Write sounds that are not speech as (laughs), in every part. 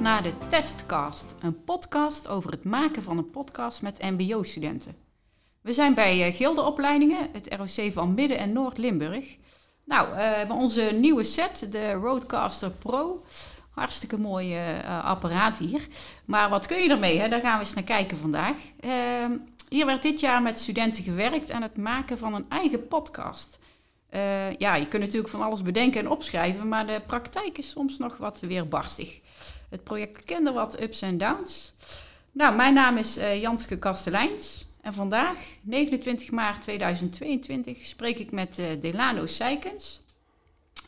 naar de Testcast, een podcast over het maken van een podcast met MBO-studenten. We zijn bij eh, Gildeopleidingen, het ROC van Midden- en Noord-Limburg. Nou, we hebben onze nieuwe set, de Roadcaster Pro. Hartstikke mooi uh, apparaat hier. Maar wat kun je ermee? Hè? Daar gaan we eens naar kijken vandaag. Ehm, hier werd dit jaar met studenten gewerkt aan het maken van een eigen podcast. Uh, ja, je kunt natuurlijk van alles bedenken en opschrijven, maar de praktijk is soms nog wat weerbarstig. Het project kende wat ups en downs. Nou, mijn naam is uh, Janske Kasteleins en vandaag, 29 maart 2022, spreek ik met uh, Delano Seikens,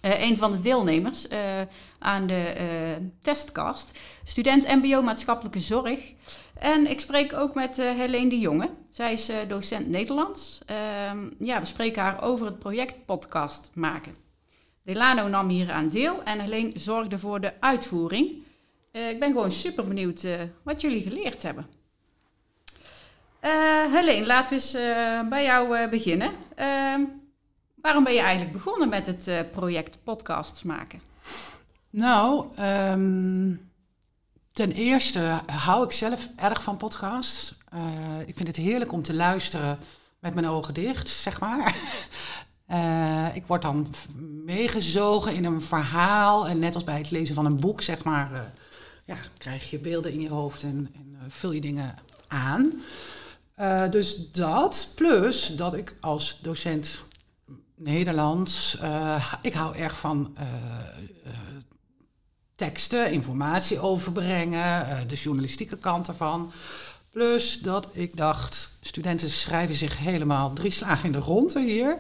een van de deelnemers aan de testcast, student MBO Maatschappelijke Zorg. En ik spreek ook met uh, Helene de Jonge. Zij is uh, docent Nederlands. Uh, ja, we spreken haar over het project podcast maken. Delano nam hier aan deel en Helene zorgde voor de uitvoering. ik ben gewoon super benieuwd wat jullie geleerd hebben. Helene, laten we eens bij jou beginnen. Ehm, waarom ben je eigenlijk begonnen met het project podcasts maken? Nou, um Ten eerste hou ik zelf erg van podcasts. Uh, ik vind het heerlijk om te luisteren met mijn ogen dicht, zeg maar. Uh, (laughs) ik word dan meegezogen in een verhaal. En net als bij het lezen van een boek, zeg maar, ja, krijg je beelden in je hoofd en, en vul je dingen aan. dus dat, plus dat ik als docent Nederlands, ik hou erg van teksten, informatie overbrengen, de journalistieke kant ervan. Plus dat ik dacht, studenten schrijven zich helemaal drie slagen in de ronde hier.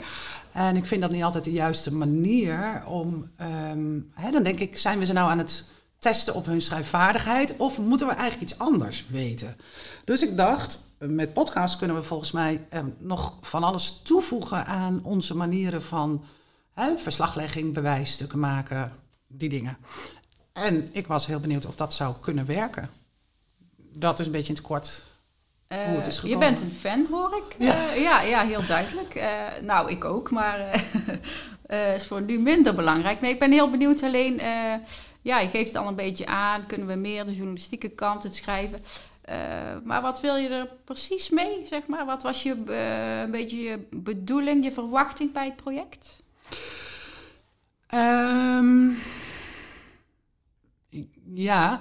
En ik vind dat niet altijd de juiste manier om. Um, hè, dan denk ik, zijn we ze nou aan het testen op hun schrijfvaardigheid? Of moeten we eigenlijk iets anders weten? Dus ik dacht, met podcast kunnen we volgens mij eh, nog van alles toevoegen aan onze manieren van hè, verslaglegging, bewijsstukken maken, die dingen. En ik was heel benieuwd of dat zou kunnen werken. Dat is een beetje in het kort hoe het is gekomen. Je bent een fan, hoor ik. Ja, uh, ja, ja, heel duidelijk. Uh, nou, ik ook, maar (laughs) is voor nu minder belangrijk. Nee, ik ben heel benieuwd alleen... ja, je geeft het al een beetje aan. Kunnen we meer de journalistieke kant het schrijven? Maar wat wil je er precies mee, zeg maar? Wat was je, een beetje je bedoeling, je verwachting bij het project? Um, ja,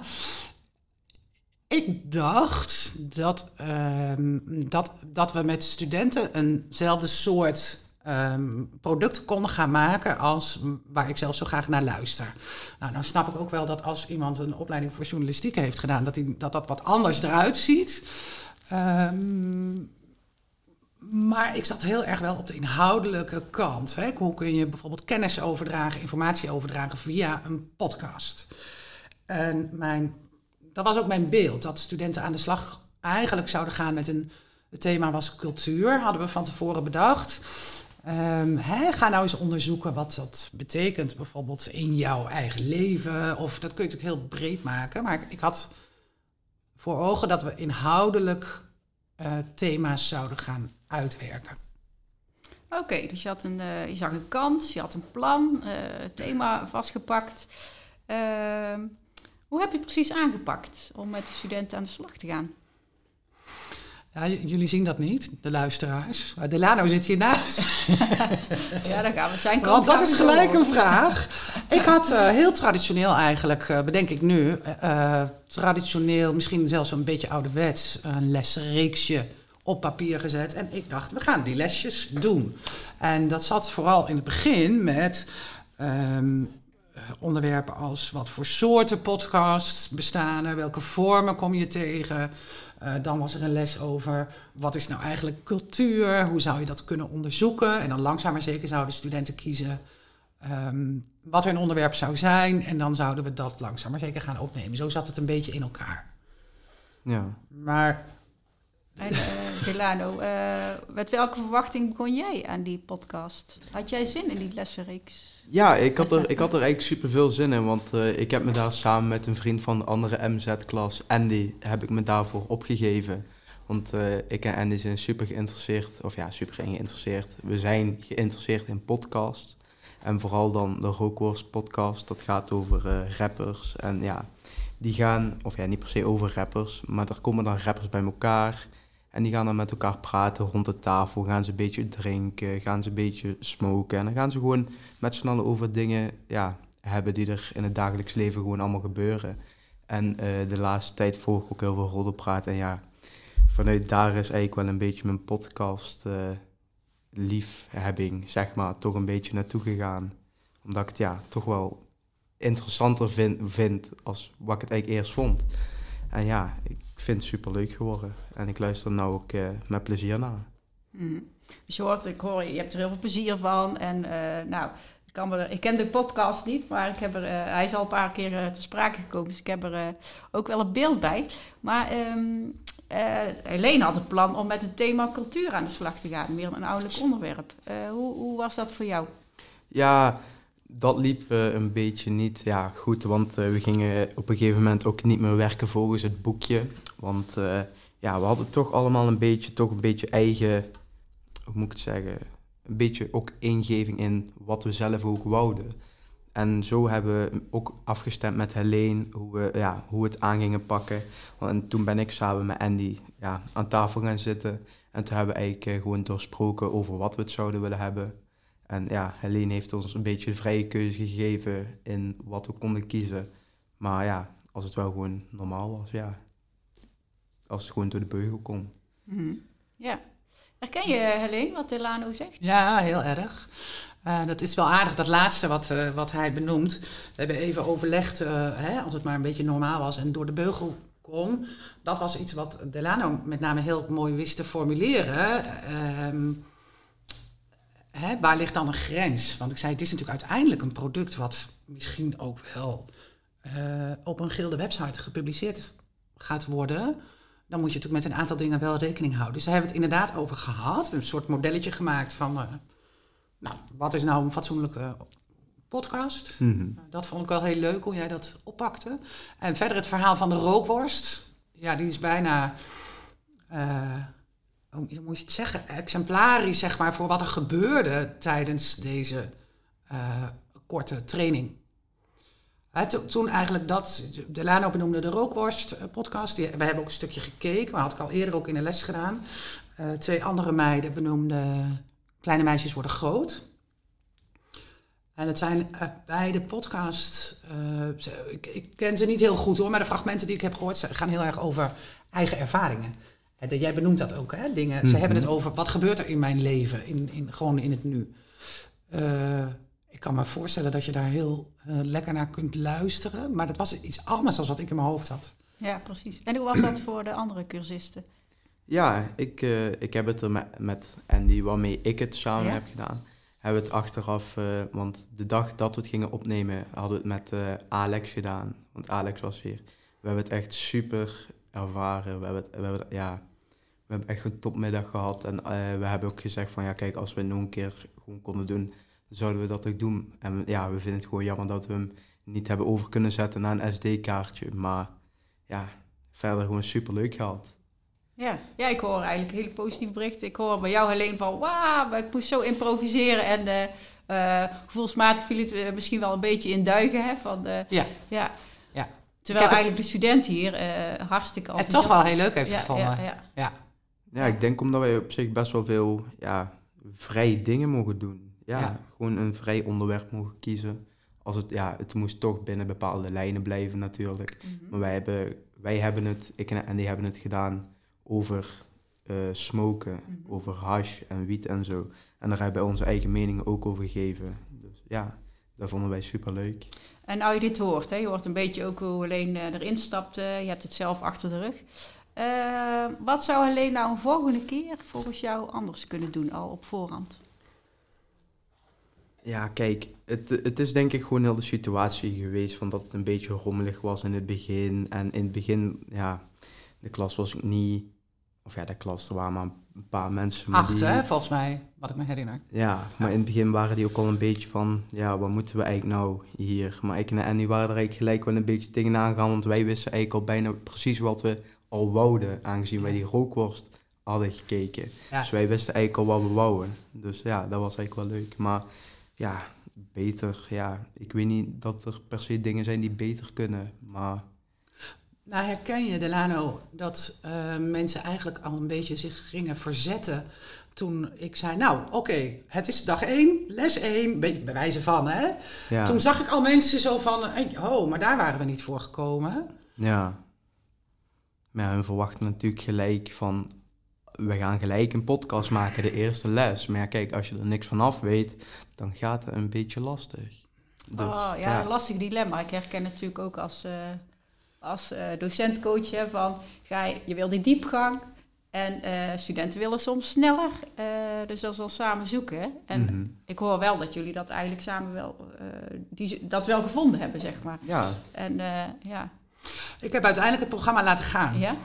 ik dacht dat, um, dat, dat we met studenten eenzelfde soort um, product konden gaan maken als waar ik zelf zo graag naar luister. Nou, dan snap ik ook wel dat als iemand een opleiding voor journalistiek heeft gedaan, dat die, dat, dat wat anders eruit ziet. Um, maar ik zat heel erg wel op de inhoudelijke kant. Hè. Hoe kun je bijvoorbeeld kennis overdragen, informatie overdragen via een podcast? En mijn, dat was ook mijn beeld, dat studenten aan de slag eigenlijk zouden gaan met een... Het thema was cultuur, hadden we van tevoren bedacht. Um, hè, ga nou eens onderzoeken wat dat betekent, bijvoorbeeld in jouw eigen leven. Of dat kun je natuurlijk heel breed maken. Maar ik, had voor ogen dat we inhoudelijk uh, thema's zouden gaan uitwerken. Oké, dus je, had een, uh, je zag een kans, je had een plan, uh, thema vastgepakt. Ehm, hoe heb je het precies aangepakt om met de studenten aan de slag te gaan? Ja, jullie zien dat niet, de luisteraars. Maar Delano zit hiernaast. (laughs) ja, daar gaan we zijn. Want dat is gelijk een vraag. Ik had uh, heel traditioneel eigenlijk, uh, bedenk ik nu, uh, traditioneel, misschien zelfs een beetje ouderwets, een lesreeksje op papier gezet. En ik dacht, we gaan die lesjes doen. En dat zat vooral in het begin met um, onderwerpen als wat voor soorten podcasts bestaan er, welke vormen kom je tegen. Uh, dan was er een les over wat is nou eigenlijk cultuur, hoe zou je dat kunnen onderzoeken. En dan langzaam maar zeker zouden studenten kiezen um, wat hun onderwerp zou zijn. En dan zouden we dat langzaam maar zeker gaan opnemen. Zo zat het een beetje in elkaar. Ja. Maar en uh, Delano, uh, met welke verwachting begon jij aan die podcast? Had jij zin in die lessenreeks? Ja, ik had er, ik had er eigenlijk super veel zin in, want uh, ik heb me daar samen met een vriend van de andere MZ-klas, Andy, heb ik me daarvoor opgegeven. Want ik en Andy zijn super geïnteresseerd, of ja, super geïnteresseerd. We zijn geïnteresseerd in podcasts. En vooral dan de Rookworst podcast, dat gaat over rappers. En ja, die gaan, of ja, niet per se over rappers, maar er komen dan rappers bij elkaar. En die gaan dan met elkaar praten rond de tafel, gaan ze een beetje drinken, gaan ze een beetje smoken. En dan gaan ze gewoon met z'n allen over dingen ja, hebben die er in het dagelijks leven gewoon allemaal gebeuren. En eh, de laatste tijd volg ik ook heel veel roddelpraat. En ja, vanuit daar is eigenlijk wel een beetje mijn podcast uh, liefhebbing, zeg maar, toch een beetje naartoe gegaan. Omdat ik het ja, toch wel interessanter vind, vind als wat ik het eigenlijk eerst vond. En ja, ik vind het super leuk geworden. En ik luister nou ook uh, met plezier naar. Mm. Dus je hoort, ik hoor, je hebt er heel veel plezier van. En uh, nou, ik, kan me ik ken de podcast niet, maar ik heb er, uh, hij is al een paar keer te sprake gekomen. Dus ik heb er ook wel een beeld bij. Maar um, Helene had het plan om met het thema cultuur aan de slag te gaan. Meer een ouderlijk onderwerp. hoe, hoe was dat voor jou? Ja, dat liep uh, een beetje niet ja, goed, want uh, we gingen op een gegeven moment ook niet meer werken volgens het boekje. Want uh, ja, we hadden toch allemaal een beetje, toch een beetje eigen, hoe moet ik het zeggen, een beetje ook ingeving in wat we zelf ook wouden. En zo hebben we ook afgestemd met Helene hoe we, ja, hoe het aan gingen pakken. En toen ben ik samen met Andy ja, aan tafel gaan zitten. En toen hebben we eigenlijk gewoon doorsproken over wat we het zouden willen hebben. En ja, Helene heeft ons een beetje de vrije keuze gegeven in wat we konden kiezen. Maar ja, als het wel gewoon normaal was, ja. Als het gewoon door de beugel kon. Mm Ja. Herken je, Helene, wat Delano zegt? Ja, heel erg. Uh, dat is wel aardig, dat laatste wat, uh, wat hij benoemt. We hebben even overlegd, uh, hè, als het maar een beetje normaal was en door de beugel kon. Dat was iets wat Delano met name heel mooi wist te formuleren. Ehm, hè, waar ligt dan een grens? Want ik zei, het is natuurlijk uiteindelijk een product wat misschien ook wel uh, op een gilde website gepubliceerd gaat worden. Dan moet je natuurlijk met een aantal dingen wel rekening houden. Dus daar hebben we het inderdaad over gehad. We hebben een soort modelletje gemaakt van, uh, nou, wat is nou een fatsoenlijke podcast? Mm -hmm. Dat vond ik wel heel leuk hoe jij dat oppakte. En verder het verhaal van de rookworst. Ja, die is bijna... Uh, hoe moet je het zeggen, exemplarisch zeg maar, voor wat er gebeurde tijdens deze uh, korte training. To, toen eigenlijk dat, Delano benoemde de rookworst podcast, die, we hebben ook een stukje gekeken, maar had ik al eerder ook in de les gedaan. Uh, twee andere meiden benoemden Kleine meisjes worden groot. En het zijn beide podcasts, ik, ik ken ze niet heel goed hoor, maar de fragmenten die ik heb gehoord gaan heel erg over eigen ervaringen. Jij benoemt dat ook, hè? Dingen. Mm -hmm. Ze hebben het over wat gebeurt er in mijn leven, in, in, gewoon in het nu. Uh, ik kan me voorstellen dat je daar heel uh, lekker naar kunt luisteren, maar dat was iets anders dan wat ik in mijn hoofd had. Ja, precies. En hoe was dat (clears throat) voor de andere cursisten? Ja, ik, uh, ik heb het er met, met Andy, waarmee ik het samen ja? heb gedaan, hebben we het achteraf, want de dag dat we het gingen opnemen, hadden we het met Alex gedaan. Want Alex was hier. We hebben het echt super ervaren. We hebben, we hebben, ja, we hebben echt een topmiddag gehad. En uh, we hebben ook gezegd van ja, kijk, als we het nog een keer gewoon konden doen, dan zouden we dat ook doen. En ja, we vinden het gewoon jammer dat we hem niet hebben over kunnen zetten naar een SD-kaartje. Maar ja, verder gewoon super leuk gehad. Ja, ja, ik hoor eigenlijk hele positieve berichten. Ik hoor bij jou alleen van wauw, ik moest zo improviseren. En uh, uh, gevoelsmatig viel het misschien wel een beetje in duigen. Hè, van, ja. ja. Terwijl eigenlijk de student hier uh, hartstikke Het toch wel heel leuk heeft ja, gevonden. Ja, ja. Ja. Ja, ik denk omdat wij op zich best wel veel ja, vrije dingen mogen doen. Ja, ja, gewoon een vrij onderwerp mogen kiezen. Als het, ja, het moest toch binnen bepaalde lijnen blijven natuurlijk. Mm -hmm. Maar wij hebben, wij hebben het, ik en die hebben het gedaan over uh, smoken, mm -hmm. over hash en wiet en zo. En daar hebben wij onze eigen meningen ook over gegeven. Dus ja, dat vonden wij super leuk. En nou je dit hoort, hè, je hoort een beetje ook hoe Helene uh, erin stapte. Je hebt het zelf achter de rug. Uh, wat zou Helene nou een volgende keer volgens jou anders kunnen doen, al op voorhand? Ja, kijk, het, het is denk ik gewoon heel de situatie geweest van dat het een beetje rommelig was in het begin. En in het begin, ja, de klas was niet... Of ja, de klas, er waren maar een paar mensen. Acht, die, hè, volgens mij, wat ik me herinner. Ja, maar in het begin waren die ook al een beetje van, ja, wat moeten we eigenlijk nou hier? Maar ik en Andy waren er eigenlijk gelijk wel een beetje tegenaan gegaan, want wij wisten eigenlijk al bijna precies wat we al wouden, aangezien wij die rookworst hadden gekeken. Ja. Dus wij wisten eigenlijk al wat we wouden. Dus ja, dat was eigenlijk wel leuk. Maar ja, beter, ja, ik weet niet dat er per se dingen zijn die beter kunnen, maar... nou herken je, Delano, dat uh, mensen eigenlijk al een beetje zich gingen verzetten toen ik zei, nou oké, het is dag één, les één, beetje bij wijze van, hè. Ja. Toen zag ik al mensen zo van, oh, maar daar waren we niet voor gekomen. Ja. Maar hun verwachten natuurlijk gelijk van, we gaan gelijk een podcast maken, de eerste les. Maar ja, kijk, als je er niks van af weet, dan gaat het een beetje lastig. Dus, oh, ja, lastig dilemma. Ik herken natuurlijk ook als, uh, als uh, docentcoach hè, van, ga je, je wil die diepgang, en uh, studenten willen soms sneller, uh, dus dat is wel samen zoeken. En mhm. ik hoor wel dat jullie dat eigenlijk samen wel, uh, die, dat wel gevonden hebben, zeg maar. Ja. En ja. Ik heb uiteindelijk het programma laten gaan. Ja?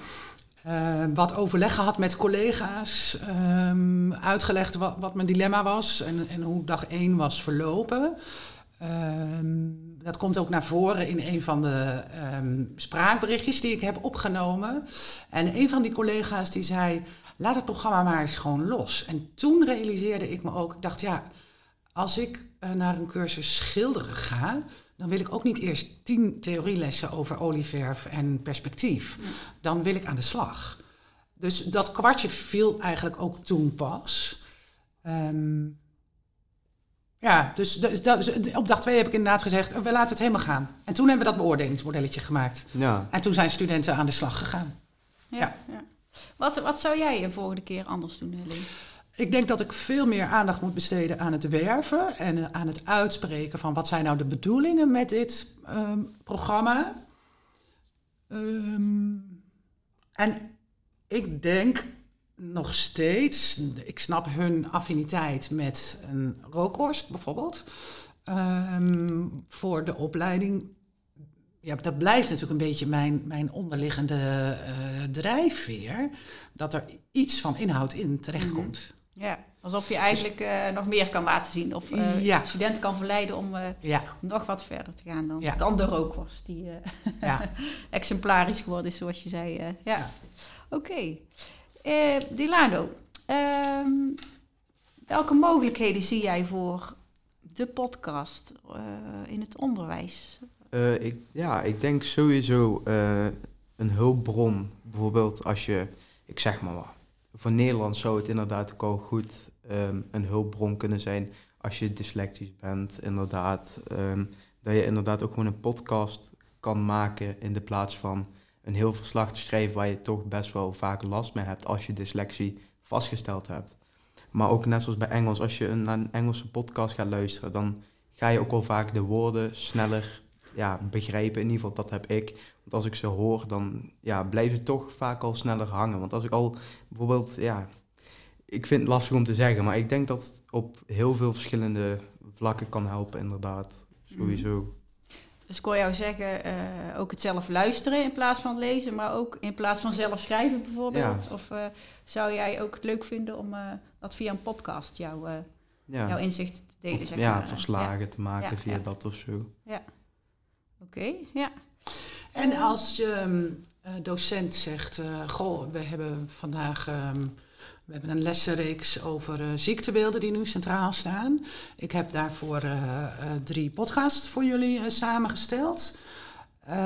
wat overleg gehad met collega's, um, uitgelegd wat, wat, mijn dilemma was en, en hoe dag één was verlopen. Um, dat komt ook naar voren in een van de um, spraakberichtjes die ik heb opgenomen. En een van die collega's die zei: Laat het programma maar eens gewoon los. En toen realiseerde ik me ook: ik dacht, ja, als ik uh, naar een cursus schilderen ga, dan wil ik ook niet eerst tien theorielessen over olieverf en perspectief. Dan wil ik aan de slag. Dus dat kwartje viel eigenlijk ook toen pas. Um, ja, dus, dus, dus, op dag twee heb ik inderdaad gezegd, we laten het helemaal gaan. En toen hebben we dat beoordelingsmodelletje gemaakt. Ja. En toen zijn studenten aan de slag gegaan. Ja, ja. Wat, wat zou jij de volgende keer anders doen, Helene? Ik denk dat ik veel meer aandacht moet besteden aan het werven en eh, aan het uitspreken van wat zijn nou de bedoelingen met dit um, programma. Um, en ik denk nog steeds, ik snap hun affiniteit met een rookworst bijvoorbeeld. Um, voor de opleiding. Ja, dat blijft natuurlijk een beetje mijn, mijn onderliggende uh, drijfveer. Dat er iets van inhoud in terechtkomt. Mm Ja, alsof je eigenlijk uh, nog meer kan laten zien. Of uh, ja. student kan verleiden om ja. nog wat verder te gaan dan, ja. dan de rookworst. Die ja. (laughs) exemplarisch geworden is, zoals je zei. ja, oké. Okay. Uh, Dilado, ehm, welke mogelijkheden zie jij voor de podcast uh, in het onderwijs? Uh, ik, ja, ik denk sowieso een hulpbron. Bijvoorbeeld als je, ik zeg maar wat, voor Nederland zou het inderdaad ook al goed um, een hulpbron kunnen zijn als je dyslectisch bent, inderdaad. Um, dat je inderdaad ook gewoon een podcast kan maken in de plaats van een heel verslag te schrijven waar je toch best wel vaak last mee hebt als je dyslexie vastgesteld hebt. Maar ook net zoals bij Engels, als je naar een Engelse podcast gaat luisteren, dan ga je ook wel vaak de woorden sneller ja, begrijpen. In ieder geval, dat heb ik. Want als ik ze hoor, dan ja, blijven ze toch vaak al sneller hangen. Want als ik al bijvoorbeeld, ja, ik vind het lastig om te zeggen, maar ik denk dat het op heel veel verschillende vlakken kan helpen, inderdaad. Sowieso. Dus ik hoor jou zeggen, uh, ook het zelf luisteren in plaats van lezen, maar ook in plaats van zelf schrijven bijvoorbeeld. Of uh, zou jij ook het leuk vinden om uh, dat via een podcast jou, ja. jouw inzicht te delen? Of, zeg ja, maar. verslagen ja. te maken via dat of zo. Ja, oké, ja. En als je um, docent zegt, goh, we hebben vandaag... Um, we hebben een lessenreeks over uh, ziektebeelden die nu centraal staan. Ik heb daarvoor uh, drie podcasts voor jullie samengesteld.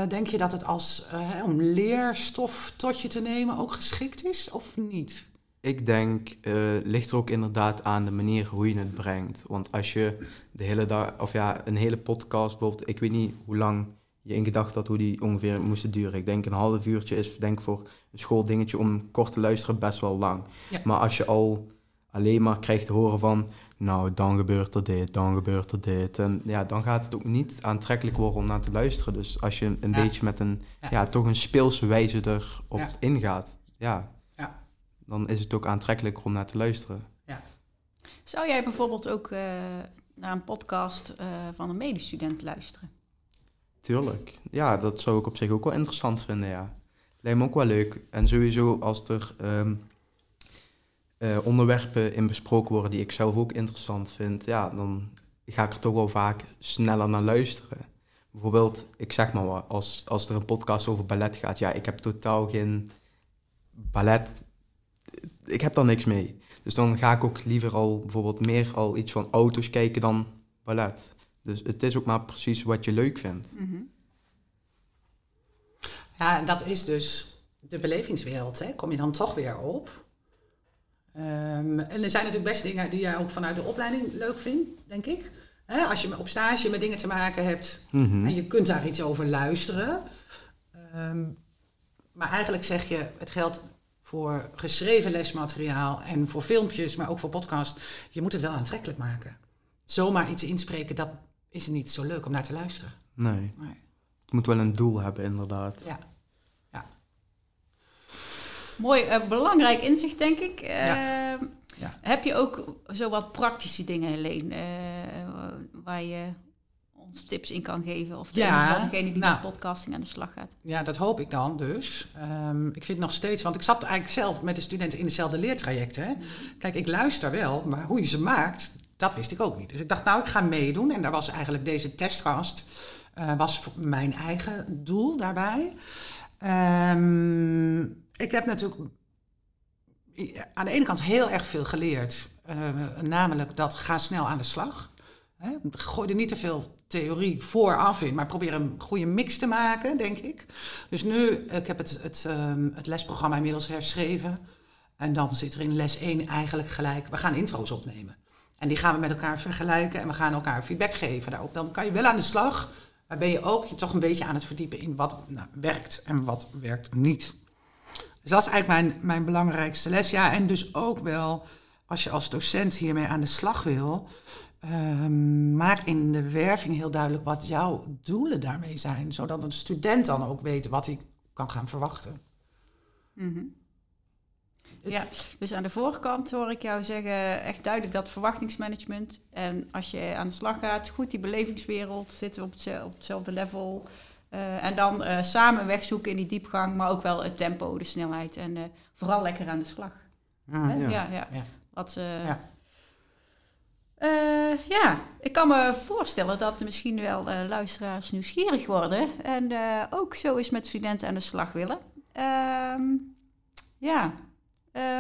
denk je dat het als om leerstof tot je te nemen ook geschikt is of niet? Ik denk, ligt er ook inderdaad aan de manier hoe je het brengt. Want als je de hele dag, of ja, een hele podcast bijvoorbeeld, ik weet niet hoe lang je in gedachten had hoe die ongeveer moesten duren. Ik denk een half uurtje is denk voor een schooldingetje om kort te luisteren best wel lang. Maar als je al alleen maar krijgt te horen van, nou dan gebeurt er dit, dan gebeurt er dit. En ja, dan gaat het ook niet aantrekkelijk worden om naar te luisteren. Dus als je een beetje met een, ja. toch een speelse wijze erop ingaat, ja, dan is het ook aantrekkelijker om naar te luisteren. Zou jij bijvoorbeeld ook uh, naar een podcast uh, van een medestudent luisteren? Tuurlijk. Ja, dat zou ik op zich ook wel interessant vinden, ja. Lijkt me ook wel leuk. En sowieso als er um, uh, onderwerpen in besproken worden die ik zelf ook interessant vind, ja, dan ga ik er toch wel vaak sneller naar luisteren. Bijvoorbeeld, ik zeg maar wat, als, als er een podcast over ballet gaat, ja, ik heb totaal geen ballet, ik heb daar niks mee. Dus dan ga ik ook liever al bijvoorbeeld meer al iets van auto's kijken dan ballet. Dus het is ook maar precies wat je leuk vindt. Mm Ja, en dat is dus de belevingswereld. Hè? Kom je dan toch weer op. Ehm, en er zijn natuurlijk best dingen die jij ook vanuit de opleiding leuk vindt, denk ik. Hè, als je op stage met dingen te maken hebt Mhm. en je kunt daar iets over luisteren. Ehm, maar eigenlijk zeg je, het geldt voor geschreven lesmateriaal en voor filmpjes, maar ook voor podcast. Je moet het wel aantrekkelijk maken. Zomaar iets inspreken, dat is niet zo leuk om naar te luisteren. Nee. Nee. Het moet wel een doel hebben, inderdaad. Ja. Mooi, eh, belangrijk inzicht, denk ik. Eh, Ja. Heb je ook zo wat praktische dingen, Helene, eh, waar je ons tips in kan geven? Of ja, degene die nou. met podcasting aan de slag gaat? Ja, dat hoop ik dan dus. Ehm, ik vind nog steeds, want ik zat eigenlijk zelf met de studenten in hetzelfde leertraject. Hè. Kijk, ik luister wel, maar hoe je ze maakt, dat wist ik ook niet. Dus ik dacht, nou, ik ga meedoen. En daar was eigenlijk deze testgast, eh, was mijn eigen doel daarbij. Ehm, ik heb natuurlijk aan de ene kant heel erg veel geleerd. eh, namelijk dat ga snel aan de slag. Gooi er niet te veel theorie vooraf in, maar probeer een goede mix te maken, denk ik. Dus nu, ik heb het, het, ehm, het lesprogramma inmiddels herschreven. En dan zit er in les 1 eigenlijk gelijk, we gaan intro's opnemen. En die gaan we met elkaar vergelijken en we gaan elkaar feedback geven daarop. Dan kan je wel aan de slag, maar ben je ook je toch een beetje aan het verdiepen in wat nou, werkt en wat werkt niet. Dus dat is eigenlijk mijn, mijn belangrijkste les. Ja, en dus ook wel, als je als docent hiermee aan de slag wil, ehm, maak in de werving heel duidelijk wat jouw doelen daarmee zijn. Zodat een student dan ook weet wat hij kan gaan verwachten. Mhm. Ja, dus aan de voorkant hoor ik jou zeggen, echt duidelijk dat verwachtingsmanagement. En als je aan de slag gaat, goed die belevingswereld, zitten we op, hetzelfde, op hetzelfde level. Eh, en dan eh, samen wegzoeken in die diepgang, maar ook wel het tempo, de snelheid. En eh, vooral lekker aan de slag. Hè? Ja. Ja, ja. Ja. Wat, Ja. Eh, ja, ik kan me voorstellen dat er misschien wel eh, luisteraars nieuwsgierig worden en eh, ook zo eens met studenten aan de slag willen. Ehm, ja,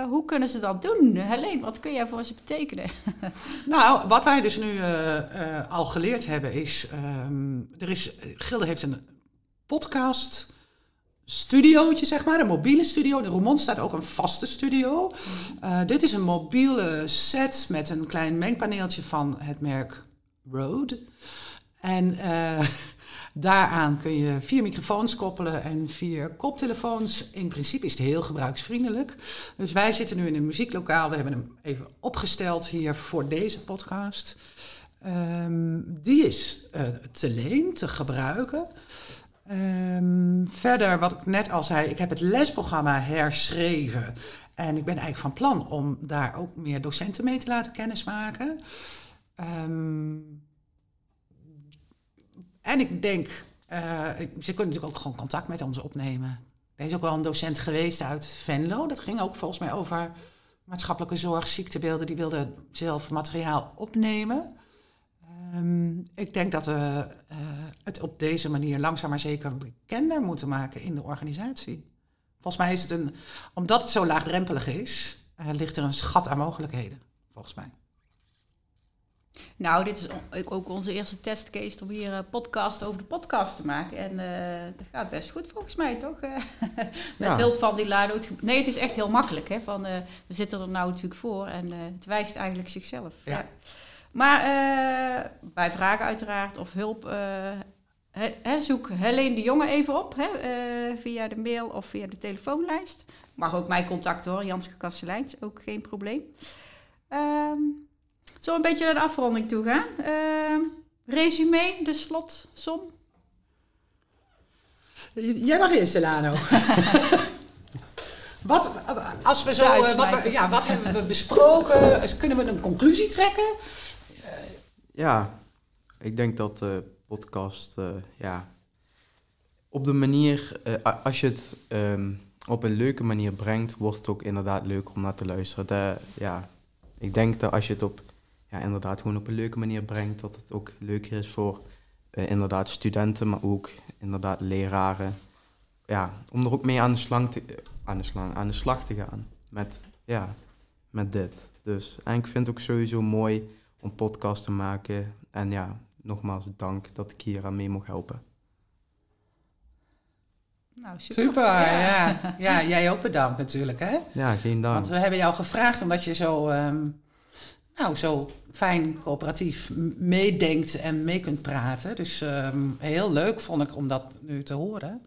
hoe kunnen ze dat doen? Helene, wat kun jij voor ze betekenen? (laughs) Nou, wat wij dus nu al geleerd hebben is, ehm, er is, Gilde heeft een podcast studiootje, zeg maar, een mobiele studio. In Roermond staat ook een vaste studio. Eh, dit is een mobiele set met een klein mengpaneeltje van het merk Rode. En eh, (laughs) daaraan kun je vier microfoons koppelen en vier koptelefoons. In principe is het heel gebruiksvriendelijk. Dus wij zitten nu in een muzieklokaal. We hebben hem even opgesteld hier voor deze podcast. Ehm, die is eh, te leen, te gebruiken. Ehm, verder, wat ik net al zei, ik heb het lesprogramma herschreven. En ik ben eigenlijk van plan om daar ook meer docenten mee te laten kennismaken. Ehm, en ik denk, eh, ze kunnen natuurlijk ook gewoon contact met ons opnemen. Er is ook wel een docent geweest uit Venlo. Dat ging ook volgens mij over maatschappelijke zorg, ziektebeelden. Die wilde zelf materiaal opnemen. Ehm, ik denk dat we eh, het op deze manier langzaam maar zeker bekender moeten maken in de organisatie. Volgens mij is het een, omdat het zo laagdrempelig is, eh, ligt er een schat aan mogelijkheden, volgens mij. Nou, dit is ook onze eerste testcase om hier een podcast over de podcast te maken. En eh, dat gaat best goed volgens mij, toch? Eh, (laughs) Met Ja. hulp van die Lado. Nee, het is echt heel makkelijk. Hè? Van, eh, we zitten er nou natuurlijk voor en eh, het wijst eigenlijk zichzelf. Ja. Maar eh, bij vragen uiteraard of hulp, eh, hè, hè, zoek Helene de Jonge even op. Hè? eh, via de mail of via de telefoonlijst. Mag ook mijn contact hoor, Janske Kasteleins, ook geen probleem. Ehm Zullen we een beetje naar de afronding toe gaan? Ehm resume, de slotsom. Jij mag eerst, Delano. (laughs) wat, als we zo, wat, we, ja, wat hebben we besproken? Kunnen we een conclusie trekken? Ja, ik denk dat de podcast, eh, ja, op de manier, eh, als je het ehm, op een leuke manier brengt, wordt het ook inderdaad leuk om naar te luisteren. De, ja, ik denk dat als je het op, ja, inderdaad gewoon op een leuke manier brengt, dat het ook leuker is voor eh, inderdaad studenten, maar ook inderdaad leraren. Ja, om er ook mee aan de, slang aan de, slang, aan de slag te gaan met, ja, met dit. Dus, en ik vind het ook sowieso mooi om podcast te maken. En ja, nogmaals dank dat ik hier aan mee mocht helpen. Nou, super. Super, ja. (laughs) ja. jij ook bedankt natuurlijk, hè? Ja, geen dank. Want we hebben jou gevraagd omdat je zo, ehm, nou, zo fijn coöperatief meedenkt en mee kunt praten. Dus ehm, heel leuk vond ik om dat nu te horen.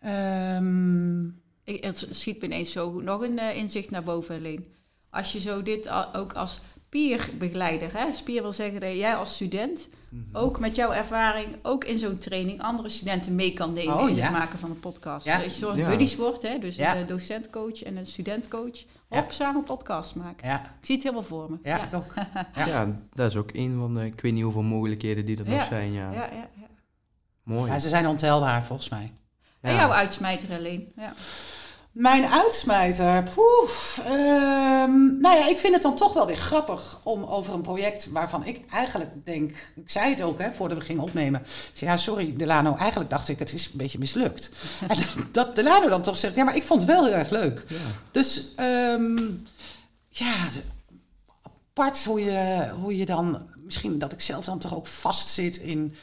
Ehm, Ik, het schiet me ineens zo nog een eh, inzicht naar boven, alleen. Als je zo dit ook als peerbegeleider, hè, peer wil zeggen dat jij als student Mhm. ook met jouw ervaring, ook in zo'n training, andere studenten mee kan nemen Oh, in ja. het maken van een podcast. Ja. Dat je soort Ja. buddies wordt, hè, dus Ja. een docentcoach en een studentcoach. Ja. Op samen een podcast maken. ja, Ik zie het helemaal voor me. ja, ook. (laughs) Ja. Ja. dat is ook een van de, ik weet niet hoeveel mogelijkheden die er Ja. nog zijn. Ja. Ja, ja, ja. Mooi. Ja, ze zijn ontelbaar volgens mij. En Ja. jouw uitsmijter alleen. Ja. Mijn uitsmijter. Ehm, nou ja, ik vind het dan toch wel weer grappig om over een project waarvan ik eigenlijk denk. Ik zei het ook hè, voordat we gingen opnemen. Zei, ja, sorry, Delano. Eigenlijk dacht ik, het is een beetje mislukt. (laughs) en dat Delano dan toch zegt, ja, maar ik vond het wel heel erg leuk. Ja. Dus ehm, ja, apart hoe je, hoe je dan. Misschien dat ik zelf dan toch ook vastzit in.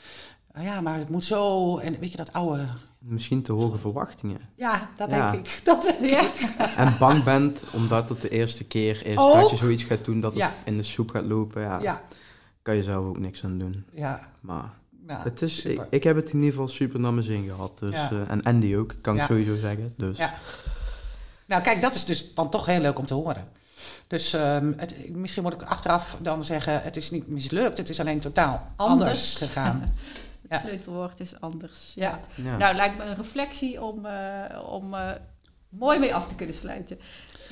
Ah Ja, maar het moet zo. En weet je dat oude. Misschien te hoge verwachtingen. Ja, dat Ja. denk ik. (laughs) Dat denk Ja. ik. En bang bent omdat het de eerste keer is Ook. dat je zoiets gaat doen, dat het Ja. in de soep gaat lopen. Ja, Ja, kan je zelf ook niks aan doen. ja. Maar ja het is, ik, heb het in ieder geval super naar mijn zin gehad. Dus, Ja. eh, en Andy ook, kan Ja. ik sowieso zeggen. Dus. Ja. Nou, kijk, dat is dus dan toch heel leuk om te horen. Dus ehm, het, misschien moet ik achteraf dan zeggen: het is niet mislukt, het is alleen totaal anders, Anders. gegaan. (laughs) Het Ja. sleutelwoord is anders. Ja. Nou, lijkt me een reflectie om, eh, om eh, mooi mee af te kunnen sluiten.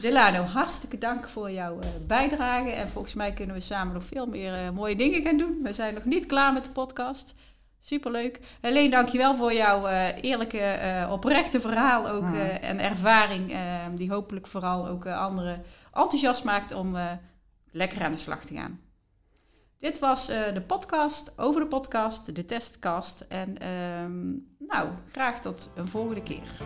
Delano, hartstikke dank voor jouw eh, bijdrage. En volgens mij kunnen we samen nog veel meer mooie dingen gaan doen. We zijn nog niet klaar met de podcast. Superleuk. Helene, dankjewel voor jouw eh, eerlijke, eh, oprechte verhaal ook, Mm. eh, en ervaring. die hopelijk vooral ook anderen enthousiast maakt om eh, lekker aan de slag te gaan. Dit was eh, de podcast over de podcast, de testcast. En ehm, nou, graag tot een volgende keer.